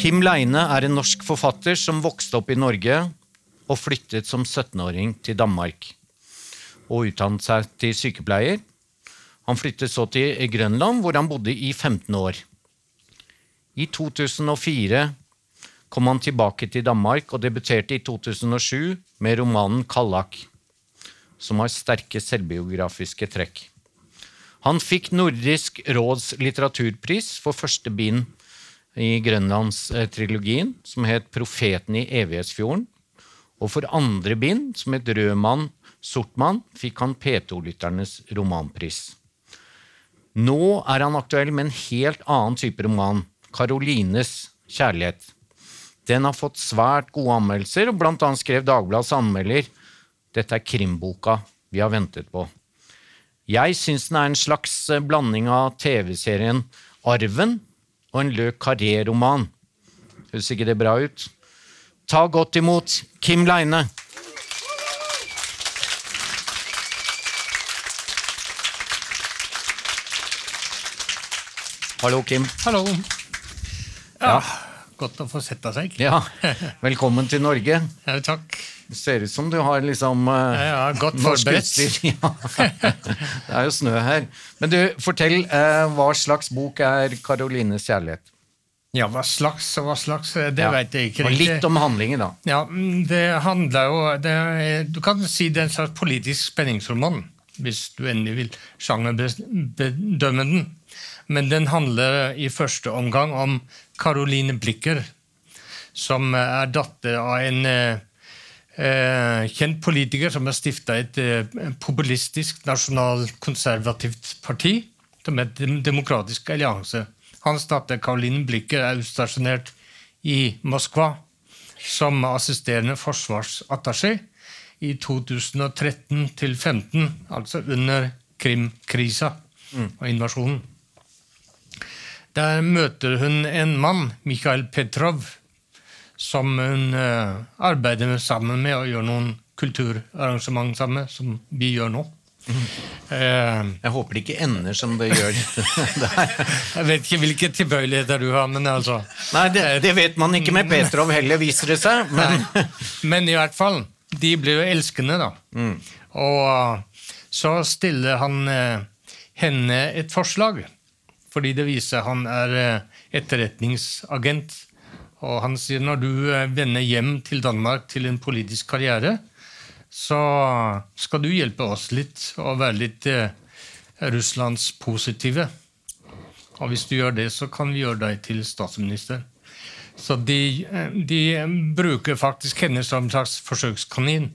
Kim Leine er en norsk forfatter som vokste opp i Norge og flyttet som 17-åring til Danmark. Og utdannet seg til sykepleier. Han flyttet så til Grønland, hvor han bodde i 15 år. I 2004 kom han tilbake til Danmark og debuterte i 2007 med romanen 'Kallak', som har sterke selvbiografiske trekk. Han fikk Nordisk råds litteraturpris for første bind i Grønlandstrilogien, som het 'Profeten i evighetsfjorden'. Og for andre bind, som het 'Rød mann, sort mann', fikk han P2-lytternes romanpris. Nå er han aktuell med en helt annen type roman, 'Karolines kjærlighet'. Den har fått svært gode anmeldelser, og blant annet skrev Dagbladets anmelder dette er krimboka vi har ventet på. Jeg syns den er en slags blanding av TV-serien Arven og en Le Carré-roman. Høres ikke det bra ut? Ta godt imot Kim Leine. Hallo, Kim. Hallo. Ja, Godt å få sette seg. Ja, Velkommen til Norge. Ja, takk. Det ser ut som du har liksom uh, Ja, ja, godt forberedt. Ja. Det er jo snø her. Men du, fortell, uh, hva slags bok er Karolines kjærlighet? Ja, hva slags og hva slags, eh, det Ja. vet jeg ikke Og litt om handlingen, da. Ja, mm, Det handler jo det Du kan si det er en slags politisk spenningsroman, hvis du endelig vil sjangerbedømme den. Men den handler i første omgang om Caroline Blikker, som er datter av en eh, eh, kjent politiker som har stifta et eh, populistisk nasjonalkonservativt parti, som er Demokratisk allianse. Hans datter Caroline Blikker er utstasjonert i Moskva som assisterende forsvarsattaché i 2013 til 2015, altså under Krim-krisa og invasjonen. Der møter hun en mann, Mikhail Petrov, som hun uh, arbeider med sammen med og gjør noen kulturarrangement sammen med, som vi gjør nå. Uh, Jeg håper det ikke ender som det gjør der. jeg vet ikke hvilke tilbøyeligheter du har, men altså Nei, det, det vet man ikke med Petrov heller, viser det seg. Men Men i hvert fall, de blir jo elskende, da. Og uh, så stiller han uh, henne et forslag, fordi det viser han er etterretningsagent. Og han sier når du uh, vender hjem til Danmark til en politisk karriere, så skal du hjelpe oss litt og være litt eh, Russlands positive. Og hvis du gjør det, så kan vi gjøre deg til statsminister. Så de, de bruker faktisk henne som en slags forsøkskanin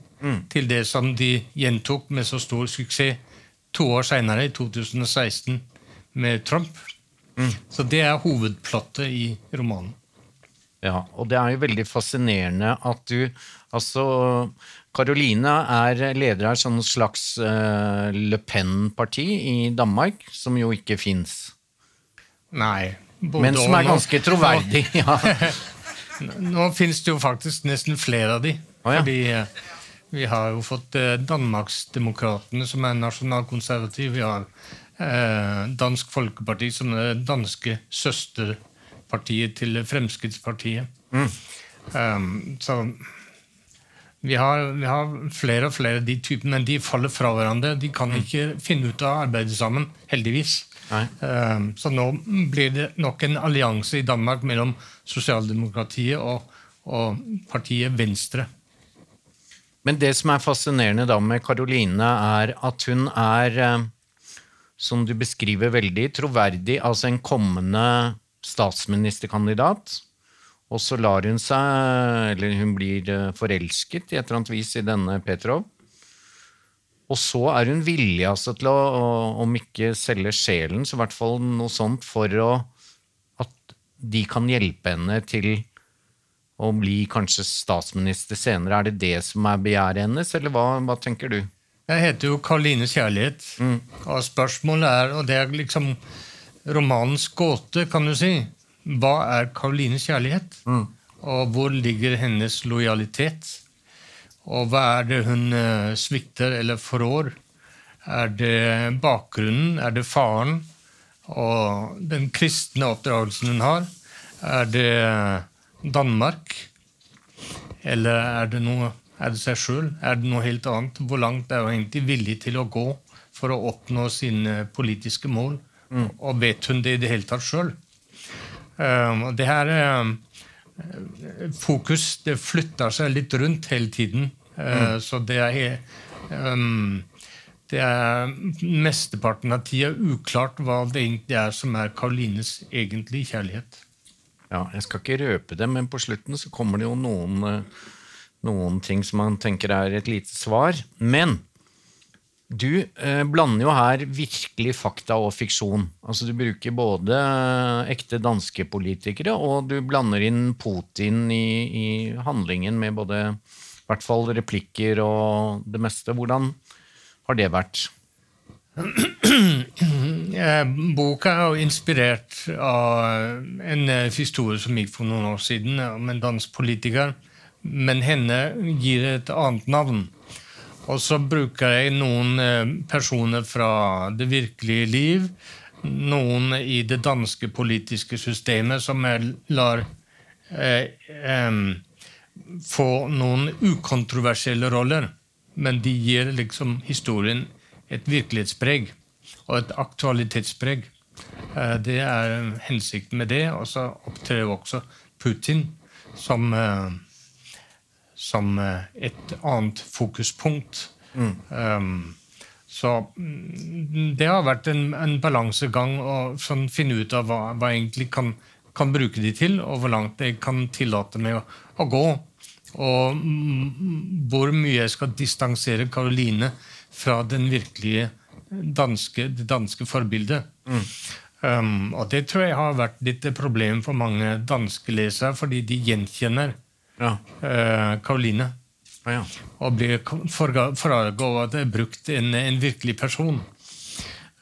til det som de gjentok med så stor suksess to år seinere, i 2016, med Trump. Så det er hovedplottet i romanen. Ja, og det er jo veldig fascinerende at du Altså, Karoline er leder av et sånn slags uh, Le Pen-parti i Danmark, som jo ikke fins. Nei. Men som er ganske troverdig. Ja. Nå finnes det jo faktisk nesten flere av de. Oh, ja. Fordi eh, vi har jo fått eh, Danmarksdemokratene, som er nasjonalkonservative. Vi har Dansk Folkeparti, som er danske danske søsterpartiet til Fremskrittspartiet. Mm. Um, så vi har, vi har flere og flere de typene, men de faller fra hverandre. De kan ikke finne ut av å arbeide sammen, heldigvis. Um, Så nå blir det nok en allianse i Danmark mellom sosialdemokratiet og, og partiet Venstre. Men det som er fascinerende da med Karoline, er at hun er, eh, som du beskriver veldig, troverdig, altså en kommende statsministerkandidat. Og så lar hun seg, eller hun blir eh, forelsket i et eller annet vis i denne Petrov. Og så er hun villig altså til å, om ikke selge sjelen, så i hvert fall noe sånt for å, at de kan hjelpe henne til å bli kanskje statsminister senere. Er det det som er begjæret hennes, eller hva, hva tenker du? Jeg heter jo Karlines kjærlighet. Og spørsmålet er, og det er liksom romanens gåte, kan du si, hva er Karolines kjærlighet? Og hvor ligger hennes lojalitet? Og hva er det hun eh, svikter eller forrår? Er det bakgrunnen? Er det faren? Og den kristne oppdragelsen hun har? Er det Danmark? Eller er det, noe, er det seg sjøl? Er det noe helt annet? Hvor langt er hun egentlig villig til å gå for å oppnå sine politiske mål? Mm. Og vet hun det i det hele tatt sjøl? Um, det her um, Fokus det flytter seg litt rundt hele tiden. Uh, mm. Så det er um, det er mesteparten av tida uklart hva det egentlig er som er Karolines egentlige kjærlighet. Ja, Jeg skal ikke røpe det, men på slutten så kommer det jo noen, eh, noen ting som man tenker er et lite svar. Men du eh, blander jo her virkelig fakta og fiksjon. Altså Du bruker både ekte danske politikere, og du blander inn Putin i, i handlingen med både i hvert fall replikker og det meste. Hvordan har det vært? Boka er jo inspirert av en eh, historie som gikk for noen år siden, om en dansk politiker. Men henne gir et annet navn. Og så bruker jeg noen eh, personer fra det virkelige liv, noen i det danske politiske systemet, som jeg lar eh, eh, få noen ukontroversielle roller men de gir liksom historien et virkelighetspreg og et aktualitetspreg. Eh, det er hensikten med det. Og så opptrer også Putin som, eh, som eh, et annet fokuspunkt. Mm. Um, så mm, det har vært en, en balansegang å sånn, finne ut av hva, hva jeg egentlig kan, kan, bruke de til, og hvor langt jeg kan tillate meg å, å gå. Og hvor mye jeg skal distansere Karoline fra den virkelige danske, det danske forbildet. Mm. Um, og det tror jeg har vært litt et problem for mange danske lesere, fordi de gjenkjenner ja. eh, Karoline. Ah, ja. Og det er brukt en, en virkelig person.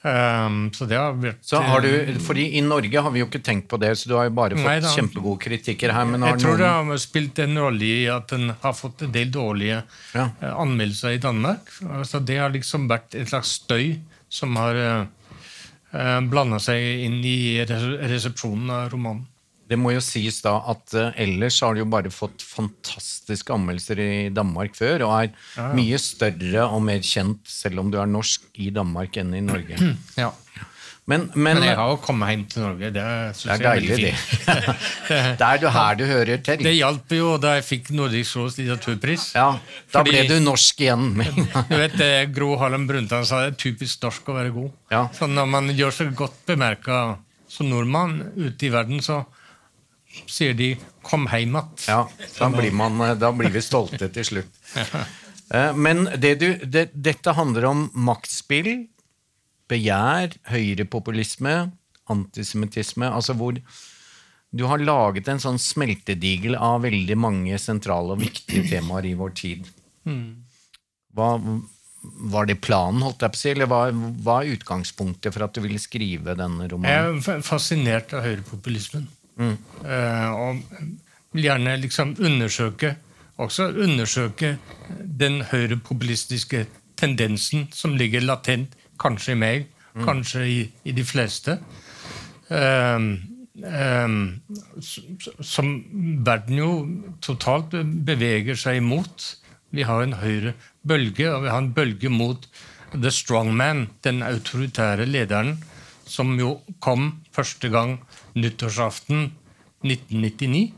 Um, så det har vært så har du, eh, fordi I Norge har vi jo ikke tenkt på det, så du har jo bare fått nei, kjempegode kritikker her. jeg tror det har spilt en rolle i at den har fått en del dårlige ja. uh, anmeldelser i Danmark. Altså, det har liksom vært en slags støy som har uh, uh blanda seg inn i resepsjonen av romanen. Det må jo sies da at uh, ellers har du jo bare fått fantastiske anmeldelser i Danmark før, og er ja, ja. mye større og mer kjent, selv om du er norsk, i Danmark enn i Norge. Ja. Men, men, men, jeg har jo kommet hjem til Norge. Det, det er deilig, det. det er du her du hører til. Det hjalp jo da jeg fikk Nordisk råds litteraturpris. Ja, Da Fordi, ble du norsk igjen. du vet, Gro Harlem Brundtland sa det er typisk norsk å være god. Ja. Så når man gjør seg godt bemerka som nordmann ute i verden, så sier de 'kom heim att'. Ja, da blir, man, eh, da blir, vi stolte til slutt. Eh, men det du, det, dette handler om maktspill, begjær, høyrepopulisme, antisemittisme. Altså hvor du har laget en sånn smeltedigel av veldig mange sentrale og viktige temaer i vår tid. Hmm. Hva, var det planen, holdt jeg på å si, eller hva, hva er utgangspunktet for at du ville skrive denne romanen? Jeg er fascinert av høyrepopulismen. Mm. og vil gjerne liksom undersøke også undersøke den høyrepopulistiske tendensen som ligger latent, kanskje i meg, mm. kanskje i, i, de fleste. Um, um, som verden jo totalt beveger seg imot. Vi har en høyre bølge, og vi har en bølge mot the strong man, den autoritære lederen, som jo kom første gang nyttårsaften 1999,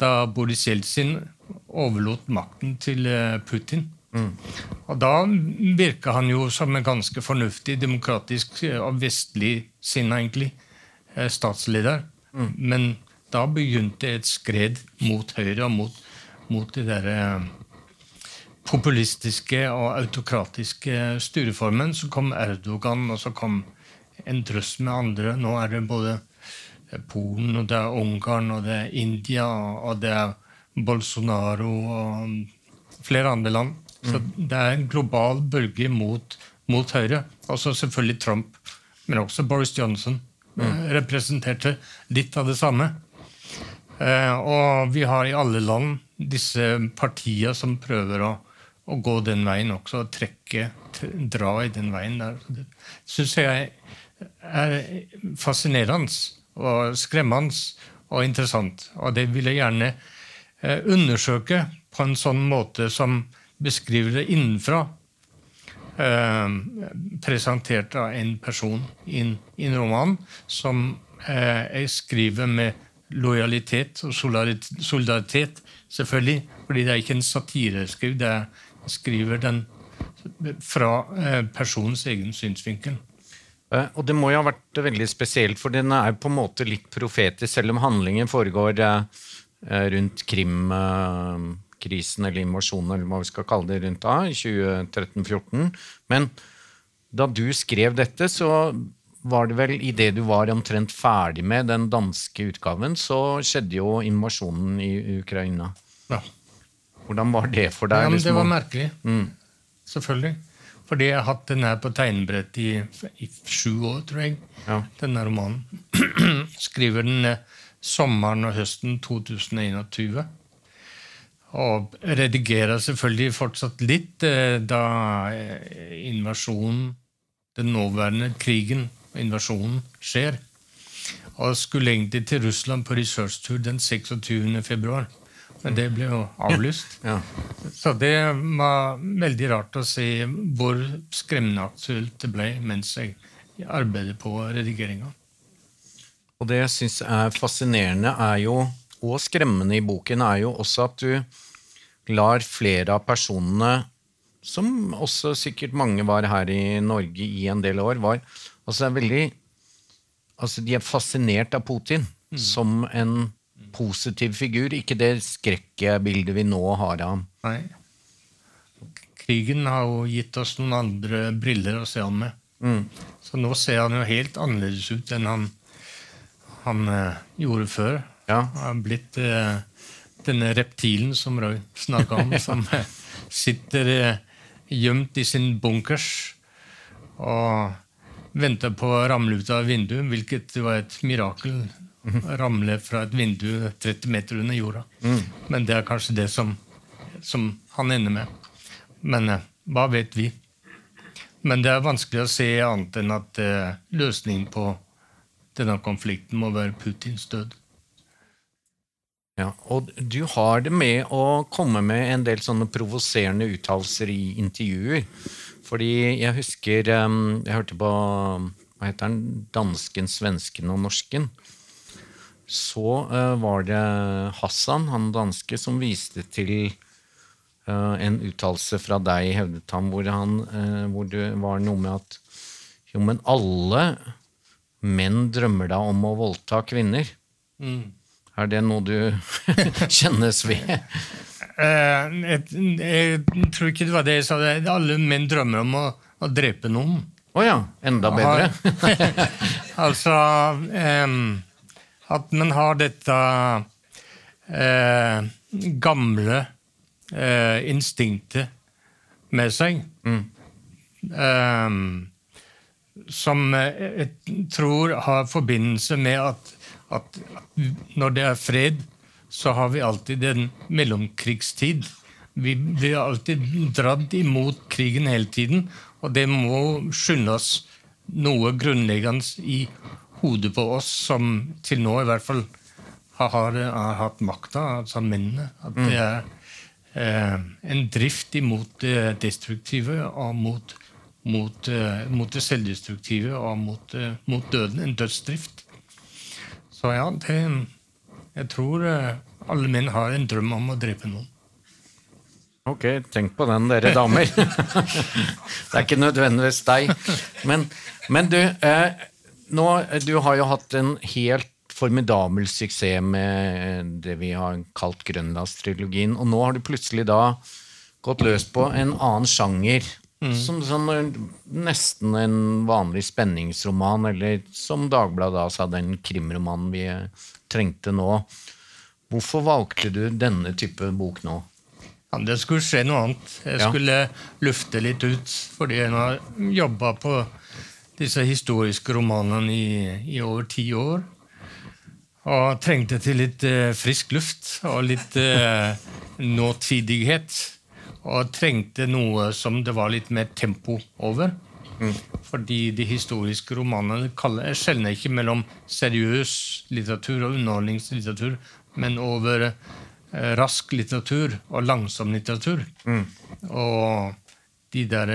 da Boris Jeltsin overlot makten til eh, Putin. Mm. Og da virka han jo som en ganske fornuftig, demokratisk eh, og vestlig sinna, egentlig, eh, statsleder. Mm. Men da begynte et skred mot Høyre og mot, mot de derre populistiske og autokratiske styreformen. Så kom Erdogan, og så kom en trøst med andre. Nå er det både Polen, og det er Ungarn, og det er India, og det er Bolsonaro og flere andre land. Så mm. det er en global bølge mot, mot Høyre. Altså selvfølgelig Trump, men også Boris Johnson mm. representerte litt av det samme. Eh, og vi har i alle land disse partiene som prøver å, å gå den veien også, og trekke, dra i den veien der. Det syns jeg er fascinerende og skremmende. og interessant. Og det vil jeg gjerne eh, undersøke på en sånn måte som beskriver det innenfra. Eh, presentert av en person i en roman som eh, jeg skriver med lojalitet og solidaritet, selvfølgelig. Fordi det er ikke en satireskriv. Det er, skriver den fra personens egen synsvinkel. Eh, og det må jo ha vært veldig spesielt, for den er på en måte litt profetisk, selv om handlingen foregår eh, rundt Krim-krisen eller invasjonen, eller hva vi skal kalle det, rundt da, i 2013-2014. Men da du skrev dette, så var det vel idet du var omtrent ferdig med den danske utgaven, så skjedde jo invasjonen i Ukraina. Ja. Hvordan var det for deg? Ja, men Det liksom? var merkelig. Mm. Selvfølgelig. Fordi jeg har hatt den her på tegnebrett i, i sju år, tror jeg. Ja. Denne romanen. Skriver den eh, sommeren og høsten 2021. Og redigerer selvfølgelig fortsatt litt eh, da eh, invasjonen, den nåværende krigen, invasjonen, skjer. Og skulle egentlig til Russland på researchtur den 26. februar. Men det ble jo avlyst. Ja. Så det var veldig rart å se hvor skremmende aktuelt det ble mens jeg arbeidet på redigeringa. Og det jeg syns er fascinerende er jo, og skremmende i boken, er jo også at du lar flere av personene, som også sikkert mange var her i Norge i en del år, var altså er veldig altså De er fascinert av Putin mm. som en positiv figur, ikke det skrekkbildet vi nå har av ham. Nei. Krigen har jo gitt oss noen andre briller å se ham med. Mm. Så nå ser han jo helt annerledes ut enn han, han uh, gjorde før. Ja. Han har blitt uh, denne reptilen som Roy snakka om, som uh, sitter gjemt i sin bunkers og venter på å ramle ut av vinduet, hvilket var et mirakel ramle fra et vindu 30 meter under jorda. Mm. Men det er kanskje det som, som han ender med. Men eh, hva vet vi? Men det er vanskelig å se annet enn at eh, løsningen på denne konflikten må være Putins død. Ja, og du har det med å komme med en del sånne provoserende uttalelser i intervjuer. Fordi jeg husker um, Jeg hørte på hva heter den, dansken, svensken og norsken så uh, var det Hassan, han danske, som viste til uh, en uttalelse fra deg, hevdet han, hvor, han, uh, hvor det var noe med at jo, men alle menn drømmer da om å voldta kvinner. Mm. Er det noe du kjennes ved? Jeg, jeg, tror ikke det var det jeg sa. Alle menn drømmer om å, å drepe noen. Å oh ja. Enda bedre. altså um, at man har dette eh, gamle eh, instinktet med seg. Mm. Eh, som jeg tror har forbindelse med at, at, når det er fred, så har vi alltid en mellomkrigstid. Vi blir alltid dratt imot krigen hele tiden, og det må skynde oss noe grunnleggende i hodet på oss som til nå i hvert fall har, har, har hatt makta, altså mennene. At det er eh, en drift imot det destruktive og mot, mot, eh, mot det selvdestruktive og mot, eh, mot, døden. En dødsdrift. Så ja, det, jeg tror eh, alle menn har en drøm om å drepe noen. Ok, tenk på den, dere damer. det er ikke nødvendigvis deg. Men, men du, eh, nå, du har jo hatt en helt formidabel suksess med det vi har kalt Grønlandstrilogien, og nå har du plutselig da gått løs på en annen sjanger. Mm. Som sånn, nesten en vanlig spenningsroman, eller som Dagbladet da sa, den krimromanen vi trengte nå. Hvorfor valgte du denne type bok nå? Ja, det skulle skje noe annet. Jeg ja. skulle lufte litt ut, fordi jeg har jobba på disse historiske romanene i, i over ti år. Og trengte til litt eh, frisk luft og litt eh, nåtidighet. Og trengte noe som det var litt mer tempo over. Mm. Fordi de historiske romanene skjelner ikke mellom seriøs litteratur og underholdningslitteratur, men over eh, rask litteratur og langsom litteratur. Og de der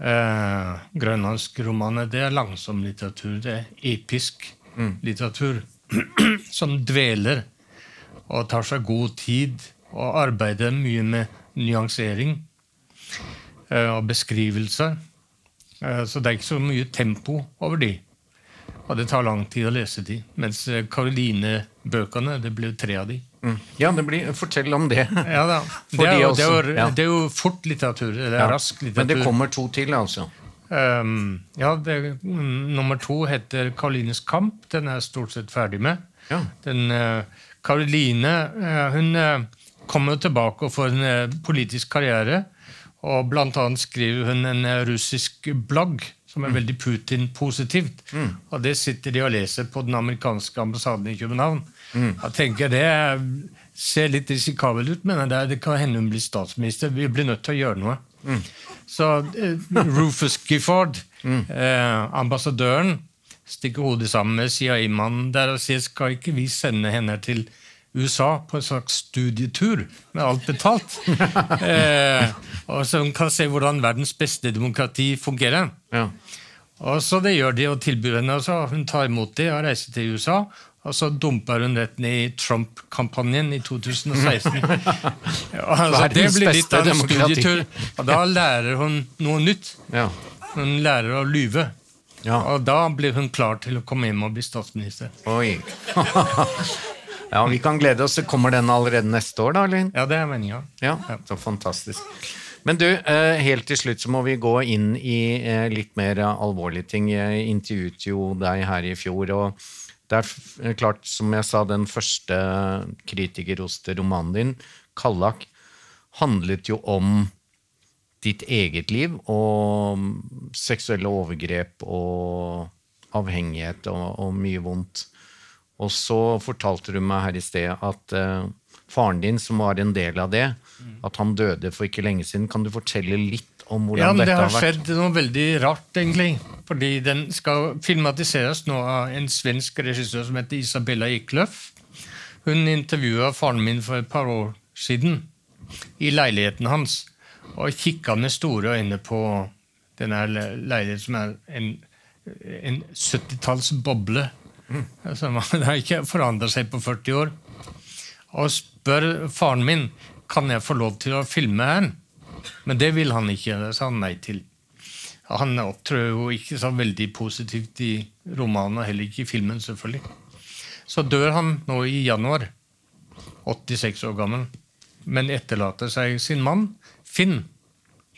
eh, grønlandske romanene, det er langsom litteratur. Det er episk litteratur som dveler og tar seg god tid og arbeider mye med nyansering eh, og beskrivelser. Eh, Så det er ikke så mye tempo over de. Og det tar lang tid å lese de. Mens eh, Karoline-bøkene, det ble tre av de. Mm. Ja, det blir, fortell om det. Ja Det er, de jo, det, er jo, ja. det er jo fort litteratur. Det er Ja. rask litteratur. Men det kommer to til, altså. Um, ja, det, mm, nummer to heter Karolines kamp. Den er jeg stort sett ferdig med. Ja. Den, uh, Karoline eh, hun uh, kommer tilbake og får en eh, politisk karriere. Og blant annet skriver hun en eh, russisk blogg som er veldig Putin-positivt. Og det sitter de og leser på den amerikanske ambassaden i København. Jeg tenker Det ser litt risikabelt ut, men det, det kan hende hun blir statsminister. Vi blir nødt til å gjøre noe. Så eh, Rufus Gifford, eh, ambassadøren, stikker hodet sammen med CIA-mannen der og sier skal ikke vi sende henne til USA på en slags studietur med alt betalt? eh, og Så hun kan se hvordan verdens beste demokrati fungerer. Ja. Og så Det gjør de og tilbyr henne, og så hun tar imot det og reiser til USA. Og så dumper hun rett ned i Trump-kampanjen i 2016. Ja, altså, det blir litt av en studietur. Og da lærer hun noe nytt. Ja. Hun lærer å lyve. Ja. Og da blir hun klar til å komme hjem og bli statsminister. Oi. ja, vi kan glede oss. Kommer den allerede neste år, da? Linn? Ja, det er meninga. Ja, så fantastisk. Men du, eh, helt til slutt så må vi gå inn i eh, litt mer alvorlige ting. Jeg intervjuet jo deg her i fjor, og det er eh, klart, som jeg sa, den første kritikerroste romanen din, 'Kallak', handlet jo om ditt eget liv og mm, seksuelle overgrep og avhengighet og, og mye vondt. Og så fortalte du meg her i sted at uh, faren din, som var en del av det, at han døde for ikke lenge siden. Kan du fortelle litt om hvordan Ja, men dette Det har har vært? skjedd noe veldig rart, egentlig. Fordi den skal filmatiseres nå av en svensk regissør som heter Isabella Eklöf. Hun intervjua faren min for et par år siden i leiligheten hans. Og kikka med store øyne på denne leiligheten som er en, en 70-tallsboble. Altså, man har ikke forandra seg på 40 år. Og spør faren min kan jeg få lov til å filme her. Men det vil han ikke. Det sa han nei til. Han opptrer jo ikke så veldig positivt i romanen, og heller ikke i filmen, selvfølgelig. Så dør han nå i januar, 86 år gammel, men etterlater seg sin mann, Finn,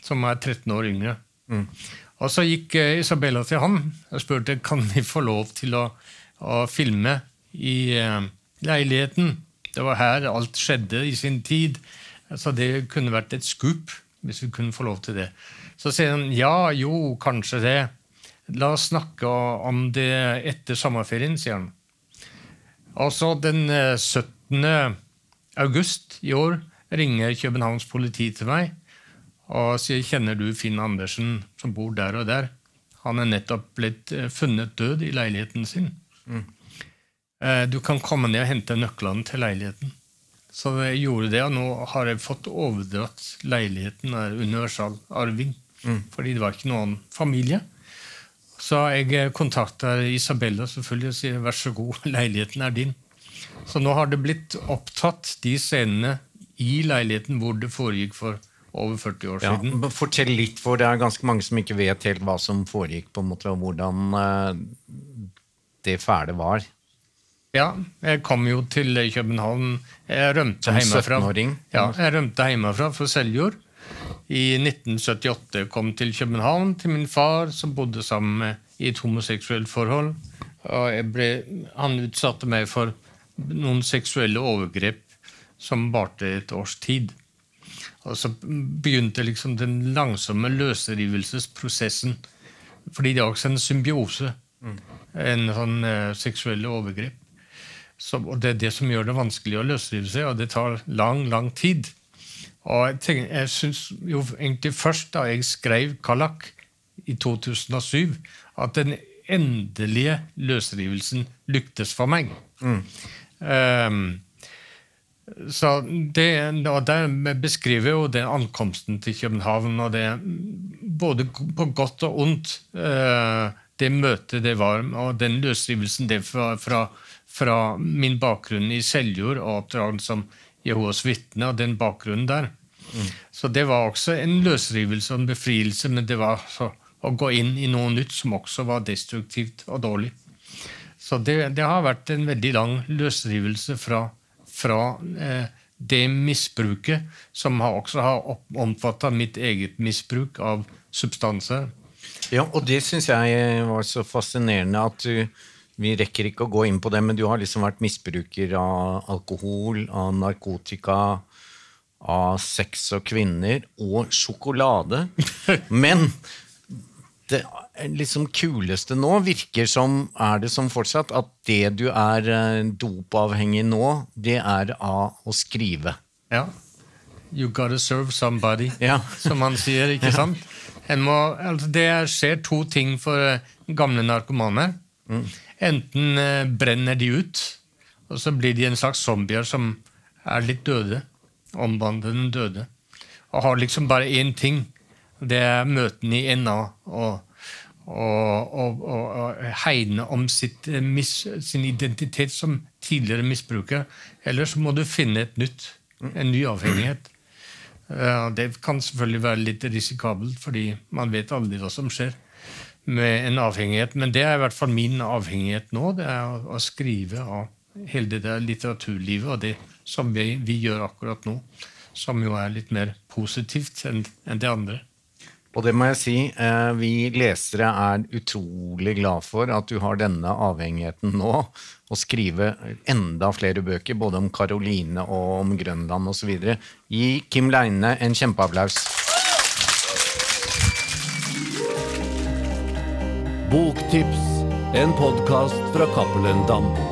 som er 13 år yngre. Og så gikk eh, Isabella til han og spurte kan vi få lov til å, å filme i uh, leiligheten. Det var her alt skjedde i sin tid. Så det kunne vært et skup hvis vi kunne få lov til det. Så sier han ja, jo, kanskje det. La oss snakke om det etter sommerferien, sier han. Og så den eh, 17. august i år ringer Københavns politi til meg og sier kjenner du Finn Andersen som bor der og der. Han er nettopp blitt eh, funnet død i leiligheten sin. Mm. Du kan komme ned og hente nøklene til leiligheten. Så jeg gjorde det, og nå har jeg fått overdratt leiligheten. er universal arving. Fordi det var ikke noen familie. Så jeg kontakter Isabella selvfølgelig og sier vær så god, leiligheten er din. Så nå har det blitt opptatt de scenene i leiligheten hvor det foregikk for over 40 år Ja, siden. fortell litt, for det er ganske mange som ikke vet helt hva som foregikk, på en måte, og hvordan eh, det fæle var. Ja, jeg kom jo til København. Jeg rømte hjemmefra. 17-åring? Ja, jeg rømte hjemmefra for Seljord. I 1978 kom til København til min far, som bodde sammen med i et homoseksuelt forhold. Og ble, han utsatte meg for noen seksuelle overgrep som varte et års tid. Og så begynte liksom den langsomme løsrivelsesprosessen. Fordi det er også en symbiose. En sånn eh, seksuelle overgrep. Så, og Det er det som gjør det vanskelig å løsrive seg, og det tar lang, lang tid. Og Jeg, tenker, jeg syns jo egentlig først da jeg skrev 'Kallak' i 2007 at den endelige løsrivelsen lyktes for meg. Um, så det, og Der beskriver jo den ankomsten til København, og det både på godt og ondt, uh, det møtet det var, og den løsrivelsen det fra, fra, fra min bakgrunn i Seljord og oppdraget som Jehovas vitne, og den bakgrunnen der. Mm. Så det var også en løsrivelse og en befrielse, men det var så, å gå inn i noe nytt som også var destruktivt og dårlig. Så det, det har vært en veldig lang løsrivelse fra, fra eh, det misbruket, som har også har omfatta mitt eget misbruk av substanser. Ja, og det syns jeg var så fascinerende at du vi rekker ikke å gå inn på det, men du har liksom vært misbruker av alkohol, av narkotika, av sex og kvinner og sjokolade. Men det liksom kuleste nå virker som er det som fortsatt at det du er eh, dopavhengig nå, det er av å skrive. Ja. You gotta serve somebody, ja. som man sier. ikke sant? Må, altså det skjer to ting for eh, gamle narkomane. Mm. Enten eh, brenner de ut, og så blir de en slags zombier som er litt døde. Omvandlende døde. Og har liksom bare én ting. Det er møtene i NA. og og, og, og, hegne om sitt, eh, mis, sin identitet som tidligere misbruker. Eller så må du finne et nytt, en ny avhengighet. Det kan selvfølgelig være litt risikabelt, fordi man vet aldri hva som skjer med en avhengighet. Men det er i hvert fall min avhengighet nå. Det er å, å skrive av hele det der litteraturlivet og det som vi, vi, gjør akkurat nå. Som jo er litt mer positivt enn, en det andre. Og det må jeg si, eh, vi lesere er utrolig glad for at du har denne avhengigheten nå. Å skrive enda flere bøker, både om Karoline og om Grønland osv. Gi Kim Leine en kjempeapplaus. Boktips, en podkast fra Cappelen Dam.